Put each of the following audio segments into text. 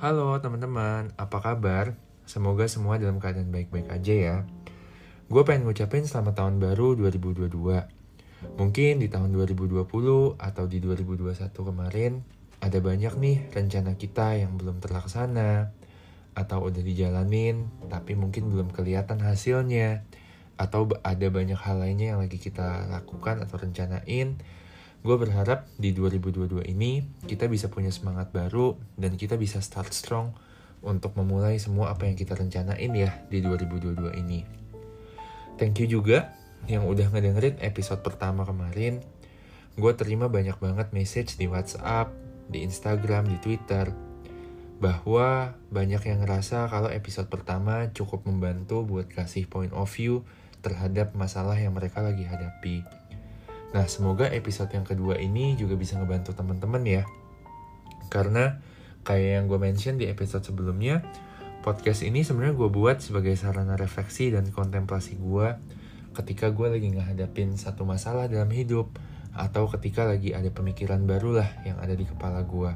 Halo teman-teman, apa kabar? Semoga semua dalam keadaan baik-baik aja ya. Gue pengen ngucapin selamat tahun baru 2022. Mungkin di tahun 2020 atau di 2021 kemarin, ada banyak nih rencana kita yang belum terlaksana, atau udah dijalanin, tapi mungkin belum kelihatan hasilnya, atau ada banyak hal lainnya yang lagi kita lakukan atau rencanain, Gue berharap di 2022 ini kita bisa punya semangat baru dan kita bisa start strong untuk memulai semua apa yang kita rencanain ya di 2022 ini. Thank you juga yang udah ngedengerin episode pertama kemarin. Gue terima banyak banget message di WhatsApp, di Instagram, di Twitter, bahwa banyak yang ngerasa kalau episode pertama cukup membantu buat kasih point of view terhadap masalah yang mereka lagi hadapi Nah, semoga episode yang kedua ini juga bisa ngebantu teman-teman ya. Karena kayak yang gue mention di episode sebelumnya, podcast ini sebenarnya gue buat sebagai sarana refleksi dan kontemplasi gue ketika gue lagi ngehadapin satu masalah dalam hidup atau ketika lagi ada pemikiran baru lah yang ada di kepala gue.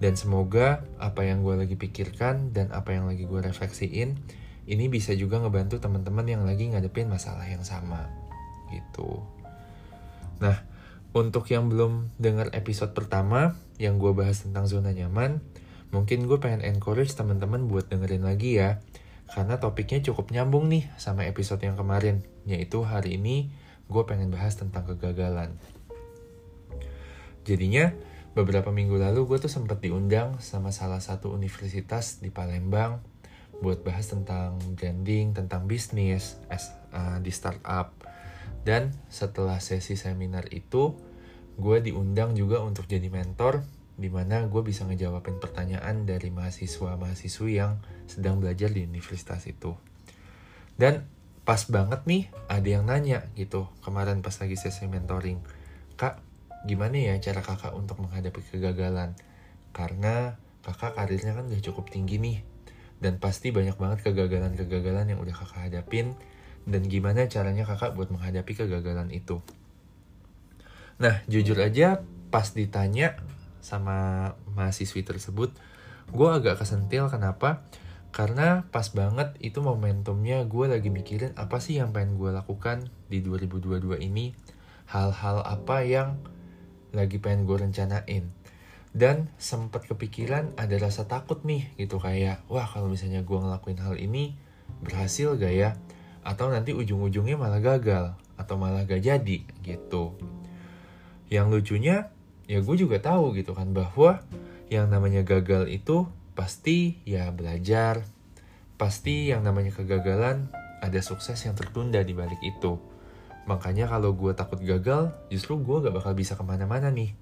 Dan semoga apa yang gue lagi pikirkan dan apa yang lagi gue refleksiin ini bisa juga ngebantu teman-teman yang lagi ngadepin masalah yang sama gitu. Nah, untuk yang belum dengar episode pertama yang gue bahas tentang zona nyaman, mungkin gue pengen encourage teman-teman buat dengerin lagi ya. Karena topiknya cukup nyambung nih sama episode yang kemarin, yaitu hari ini gue pengen bahas tentang kegagalan. Jadinya, beberapa minggu lalu gue tuh sempat diundang sama salah satu universitas di Palembang buat bahas tentang branding, tentang bisnis, uh, di startup dan setelah sesi seminar itu, gue diundang juga untuk jadi mentor, di mana gue bisa ngejawabin pertanyaan dari mahasiswa-mahasiswi yang sedang belajar di universitas itu. Dan pas banget nih, ada yang nanya gitu, kemarin pas lagi sesi mentoring, Kak, gimana ya cara kakak untuk menghadapi kegagalan? Karena kakak karirnya kan udah cukup tinggi nih, dan pasti banyak banget kegagalan-kegagalan yang udah kakak hadapin, dan gimana caranya kakak buat menghadapi kegagalan itu. Nah, jujur aja pas ditanya sama mahasiswi tersebut, gue agak kesentil kenapa? Karena pas banget itu momentumnya gue lagi mikirin apa sih yang pengen gue lakukan di 2022 ini. Hal-hal apa yang lagi pengen gue rencanain. Dan sempat kepikiran ada rasa takut nih gitu kayak, wah kalau misalnya gue ngelakuin hal ini berhasil gak ya? Atau nanti ujung-ujungnya malah gagal atau malah gak jadi gitu. Yang lucunya ya gue juga tahu gitu kan bahwa yang namanya gagal itu pasti ya belajar, pasti yang namanya kegagalan ada sukses yang tertunda di balik itu. Makanya kalau gue takut gagal, justru gue gak bakal bisa ke mana-mana nih.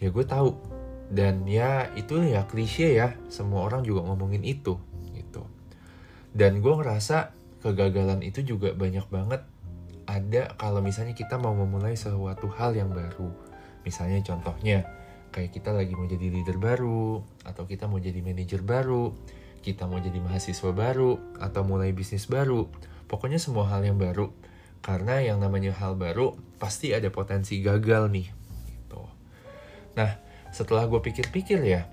Ya gue tahu. Dan ya itu ya klise ya, semua orang juga ngomongin itu gitu. Dan gue ngerasa kegagalan itu juga banyak banget ada kalau misalnya kita mau memulai sesuatu hal yang baru. Misalnya contohnya, kayak kita lagi mau jadi leader baru, atau kita mau jadi manajer baru, kita mau jadi mahasiswa baru, atau mulai bisnis baru. Pokoknya semua hal yang baru. Karena yang namanya hal baru, pasti ada potensi gagal nih. Gitu. Nah, setelah gue pikir-pikir ya,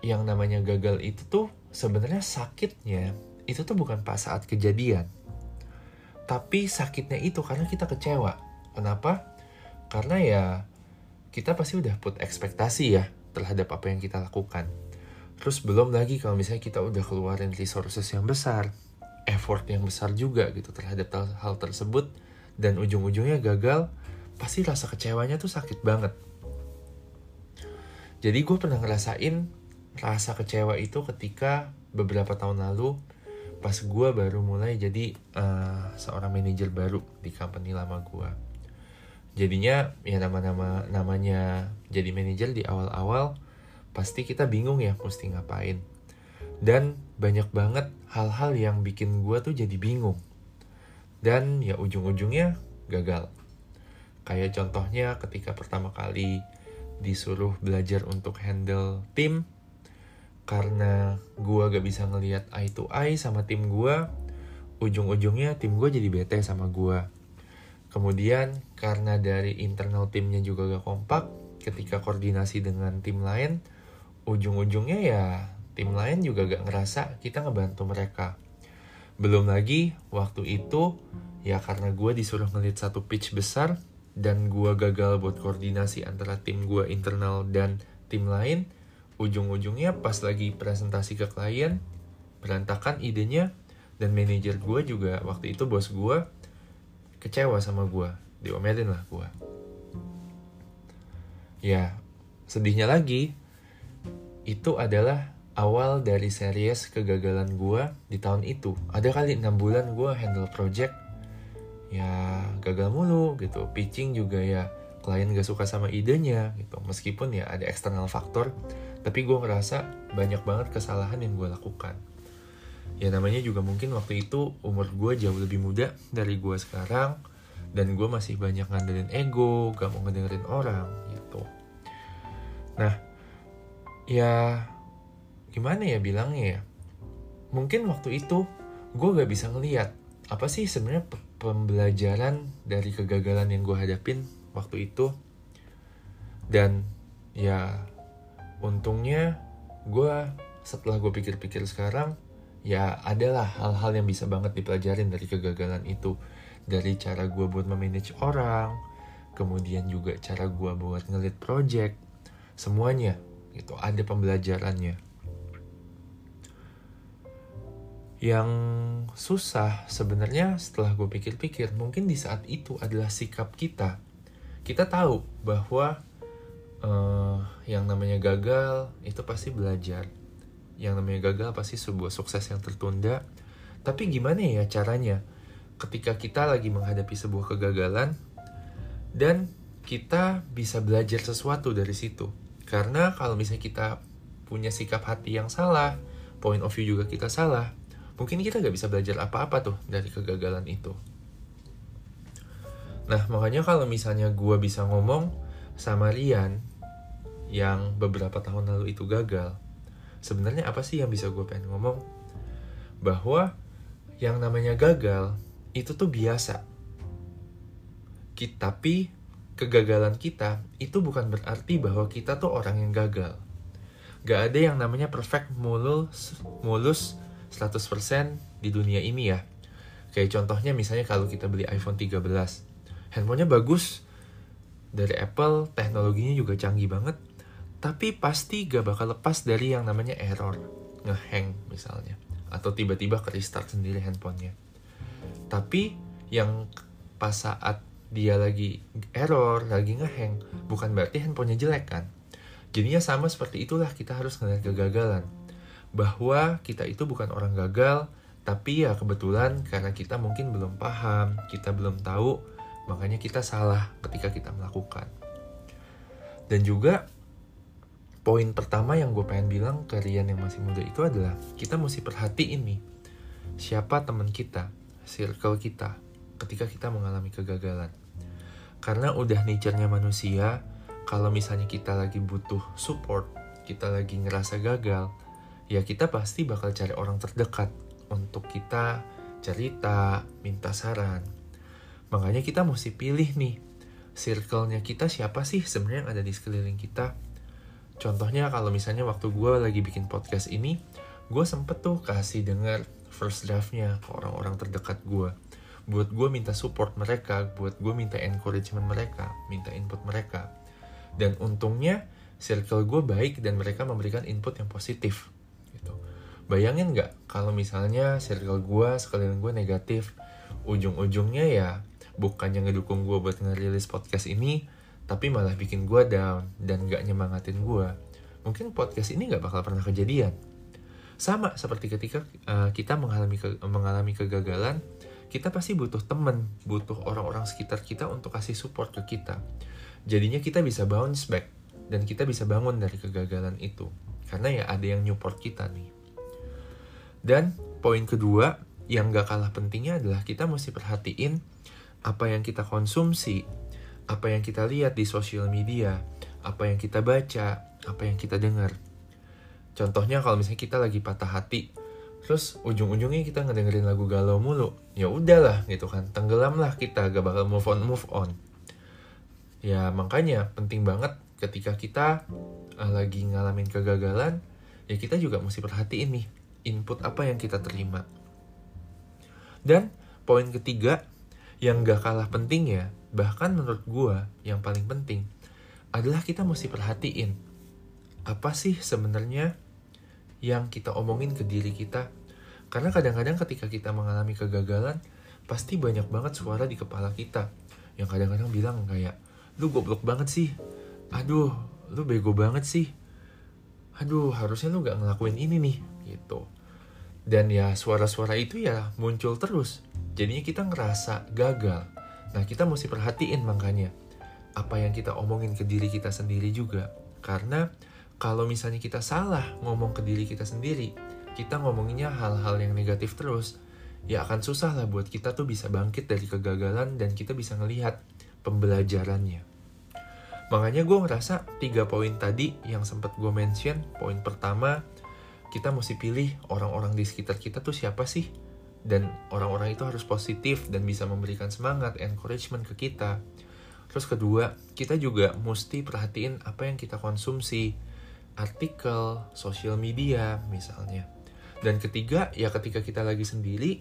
yang namanya gagal itu tuh sebenarnya sakitnya itu tuh bukan pas saat kejadian. Tapi sakitnya itu karena kita kecewa. Kenapa? Karena ya kita pasti udah put ekspektasi ya terhadap apa yang kita lakukan. Terus belum lagi kalau misalnya kita udah keluarin resources yang besar, effort yang besar juga gitu terhadap hal tersebut dan ujung-ujungnya gagal, pasti rasa kecewanya tuh sakit banget. Jadi gue pernah ngerasain rasa kecewa itu ketika beberapa tahun lalu pas gue baru mulai jadi uh, seorang manajer baru di company lama gue jadinya ya nama-nama namanya jadi manajer di awal-awal pasti kita bingung ya mesti ngapain. Dan banyak banget hal-hal yang bikin gue tuh jadi bingung. Dan ya ujung-ujungnya gagal. Kayak contohnya ketika pertama kali disuruh belajar untuk handle tim karena gue gak bisa ngelihat eye to eye sama tim gue ujung-ujungnya tim gue jadi bete sama gue kemudian karena dari internal timnya juga gak kompak ketika koordinasi dengan tim lain ujung-ujungnya ya tim lain juga gak ngerasa kita ngebantu mereka. Belum lagi waktu itu ya karena gue disuruh ngelit satu pitch besar dan gue gagal buat koordinasi antara tim gue internal dan tim lain, ujung-ujungnya pas lagi presentasi ke klien, berantakan idenya, dan manajer gue juga waktu itu bos gue kecewa sama gue, diomelin lah gue. Ya, sedihnya lagi, itu adalah awal dari series kegagalan gue di tahun itu. Ada kali 6 bulan gue handle project, ya gagal mulu gitu. Pitching juga ya klien gak suka sama idenya gitu. Meskipun ya ada eksternal faktor, tapi gue ngerasa banyak banget kesalahan yang gue lakukan. Ya namanya juga mungkin waktu itu umur gue jauh lebih muda dari gue sekarang, dan gue masih banyak ngandelin ego, gak mau ngedengerin orang gitu. Nah, ya gimana ya bilangnya ya mungkin waktu itu gue gak bisa ngeliat apa sih sebenarnya pembelajaran dari kegagalan yang gue hadapin waktu itu dan ya untungnya gue setelah gue pikir-pikir sekarang ya adalah hal-hal yang bisa banget dipelajarin dari kegagalan itu. Dari cara gue buat memanage orang kemudian juga cara gue buat ngelit project semuanya itu ada pembelajarannya. Yang susah sebenarnya setelah gue pikir-pikir mungkin di saat itu adalah sikap kita. Kita tahu bahwa uh, yang namanya gagal itu pasti belajar. Yang namanya gagal pasti sebuah sukses yang tertunda. Tapi gimana ya caranya? Ketika kita lagi menghadapi sebuah kegagalan dan kita bisa belajar sesuatu dari situ. Karena kalau misalnya kita punya sikap hati yang salah point of view juga kita salah mungkin kita gak bisa belajar apa-apa tuh dari kegagalan itu. Nah, makanya kalau misalnya gue bisa ngomong sama Rian yang beberapa tahun lalu itu gagal, sebenarnya apa sih yang bisa gue pengen ngomong? Bahwa yang namanya gagal itu tuh biasa. Kita, tapi kegagalan kita itu bukan berarti bahwa kita tuh orang yang gagal. Gak ada yang namanya perfect mulus, mulus 100% di dunia ini ya. Kayak contohnya misalnya kalau kita beli iPhone 13. Handphonenya bagus. Dari Apple, teknologinya juga canggih banget. Tapi pasti gak bakal lepas dari yang namanya error. Ngehang misalnya. Atau tiba-tiba ke restart sendiri handphonenya. Tapi yang pas saat dia lagi error, lagi ngehang, bukan berarti handphonenya jelek kan. Jadinya sama seperti itulah kita harus ngeliat kegagalan bahwa kita itu bukan orang gagal, tapi ya kebetulan karena kita mungkin belum paham, kita belum tahu, makanya kita salah ketika kita melakukan. Dan juga poin pertama yang gue pengen bilang ke Rian yang masih muda itu adalah kita mesti perhatiin nih siapa teman kita, circle kita ketika kita mengalami kegagalan. Karena udah nature-nya manusia, kalau misalnya kita lagi butuh support, kita lagi ngerasa gagal, ya kita pasti bakal cari orang terdekat untuk kita cerita, minta saran. Makanya kita mesti pilih nih, circle-nya kita siapa sih sebenarnya yang ada di sekeliling kita. Contohnya kalau misalnya waktu gue lagi bikin podcast ini, gue sempet tuh kasih denger first draftnya ke orang-orang terdekat gue. Buat gue minta support mereka, buat gue minta encouragement mereka, minta input mereka. Dan untungnya circle gue baik dan mereka memberikan input yang positif bayangin nggak kalau misalnya circle gue sekalian gue negatif ujung-ujungnya ya bukannya ngedukung gue buat ngerilis podcast ini tapi malah bikin gue down dan gak nyemangatin gue mungkin podcast ini gak bakal pernah kejadian. Sama seperti ketika uh, kita mengalami ke, mengalami kegagalan kita pasti butuh temen butuh orang-orang sekitar kita untuk kasih support ke kita. Jadinya kita bisa bounce back dan kita bisa bangun dari kegagalan itu. Karena ya ada yang support kita nih. Dan poin kedua yang gak kalah pentingnya adalah kita mesti perhatiin apa yang kita konsumsi, apa yang kita lihat di sosial media, apa yang kita baca, apa yang kita dengar. Contohnya kalau misalnya kita lagi patah hati, terus ujung-ujungnya kita ngedengerin lagu galau mulu, ya udahlah gitu kan, tenggelamlah kita, gak bakal move on move on. Ya makanya penting banget ketika kita uh, lagi ngalamin kegagalan, ya kita juga mesti perhatiin nih input apa yang kita terima. Dan poin ketiga yang gak kalah penting ya, bahkan menurut gue yang paling penting adalah kita mesti perhatiin apa sih sebenarnya yang kita omongin ke diri kita. Karena kadang-kadang ketika kita mengalami kegagalan, pasti banyak banget suara di kepala kita yang kadang-kadang bilang kayak, lu goblok banget sih, aduh, lu bego banget sih, aduh, harusnya lu gak ngelakuin ini nih, gitu. Dan ya suara-suara itu ya muncul terus. Jadinya kita ngerasa gagal. Nah kita mesti perhatiin makanya apa yang kita omongin ke diri kita sendiri juga. Karena kalau misalnya kita salah ngomong ke diri kita sendiri, kita ngomonginnya hal-hal yang negatif terus, ya akan susah lah buat kita tuh bisa bangkit dari kegagalan dan kita bisa ngelihat pembelajarannya. Makanya gue ngerasa tiga poin tadi yang sempat gue mention, poin pertama kita mesti pilih orang-orang di sekitar kita tuh siapa sih dan orang-orang itu harus positif dan bisa memberikan semangat, encouragement ke kita. Terus kedua, kita juga mesti perhatiin apa yang kita konsumsi, artikel, sosial media misalnya. Dan ketiga, ya ketika kita lagi sendiri,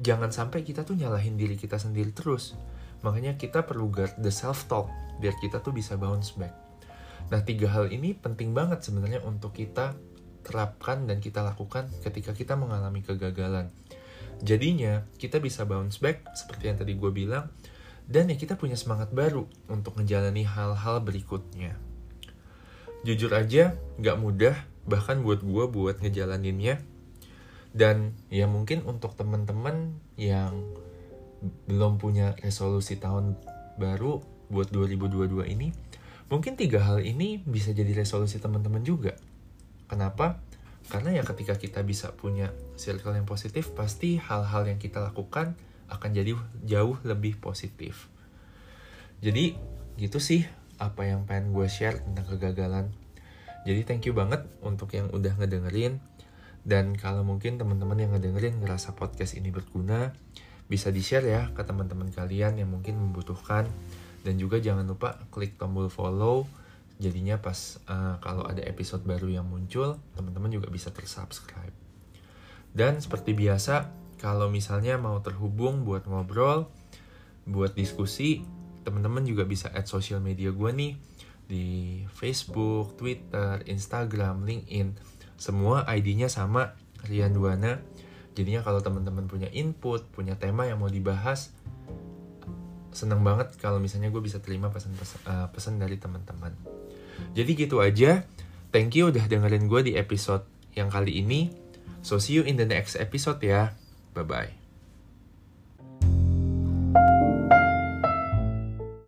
jangan sampai kita tuh nyalahin diri kita sendiri terus. Makanya kita perlu guard the self-talk, biar kita tuh bisa bounce back. Nah, tiga hal ini penting banget sebenarnya untuk kita terapkan dan kita lakukan ketika kita mengalami kegagalan. Jadinya kita bisa bounce back seperti yang tadi gue bilang dan ya kita punya semangat baru untuk menjalani hal-hal berikutnya. Jujur aja gak mudah bahkan buat gue buat ngejalaninnya dan ya mungkin untuk teman-teman yang belum punya resolusi tahun baru buat 2022 ini mungkin tiga hal ini bisa jadi resolusi teman-teman juga Kenapa? Karena ya ketika kita bisa punya circle yang positif, pasti hal-hal yang kita lakukan akan jadi jauh lebih positif. Jadi gitu sih apa yang pengen gue share tentang kegagalan. Jadi thank you banget untuk yang udah ngedengerin. Dan kalau mungkin teman-teman yang ngedengerin ngerasa podcast ini berguna, bisa di-share ya ke teman-teman kalian yang mungkin membutuhkan. Dan juga jangan lupa klik tombol follow jadinya pas uh, kalau ada episode baru yang muncul teman-teman juga bisa tersubscribe. Dan seperti biasa kalau misalnya mau terhubung buat ngobrol buat diskusi teman-teman juga bisa add sosial media gue nih di Facebook, Twitter, Instagram, LinkedIn. Semua ID-nya sama Rian Duana. Jadinya kalau teman-teman punya input punya tema yang mau dibahas senang banget kalau misalnya gue bisa terima pesan-pesan uh, pesan dari teman-teman jadi gitu aja. Thank you udah dengerin gue di episode yang kali ini. So see you in the next episode ya. Bye-bye.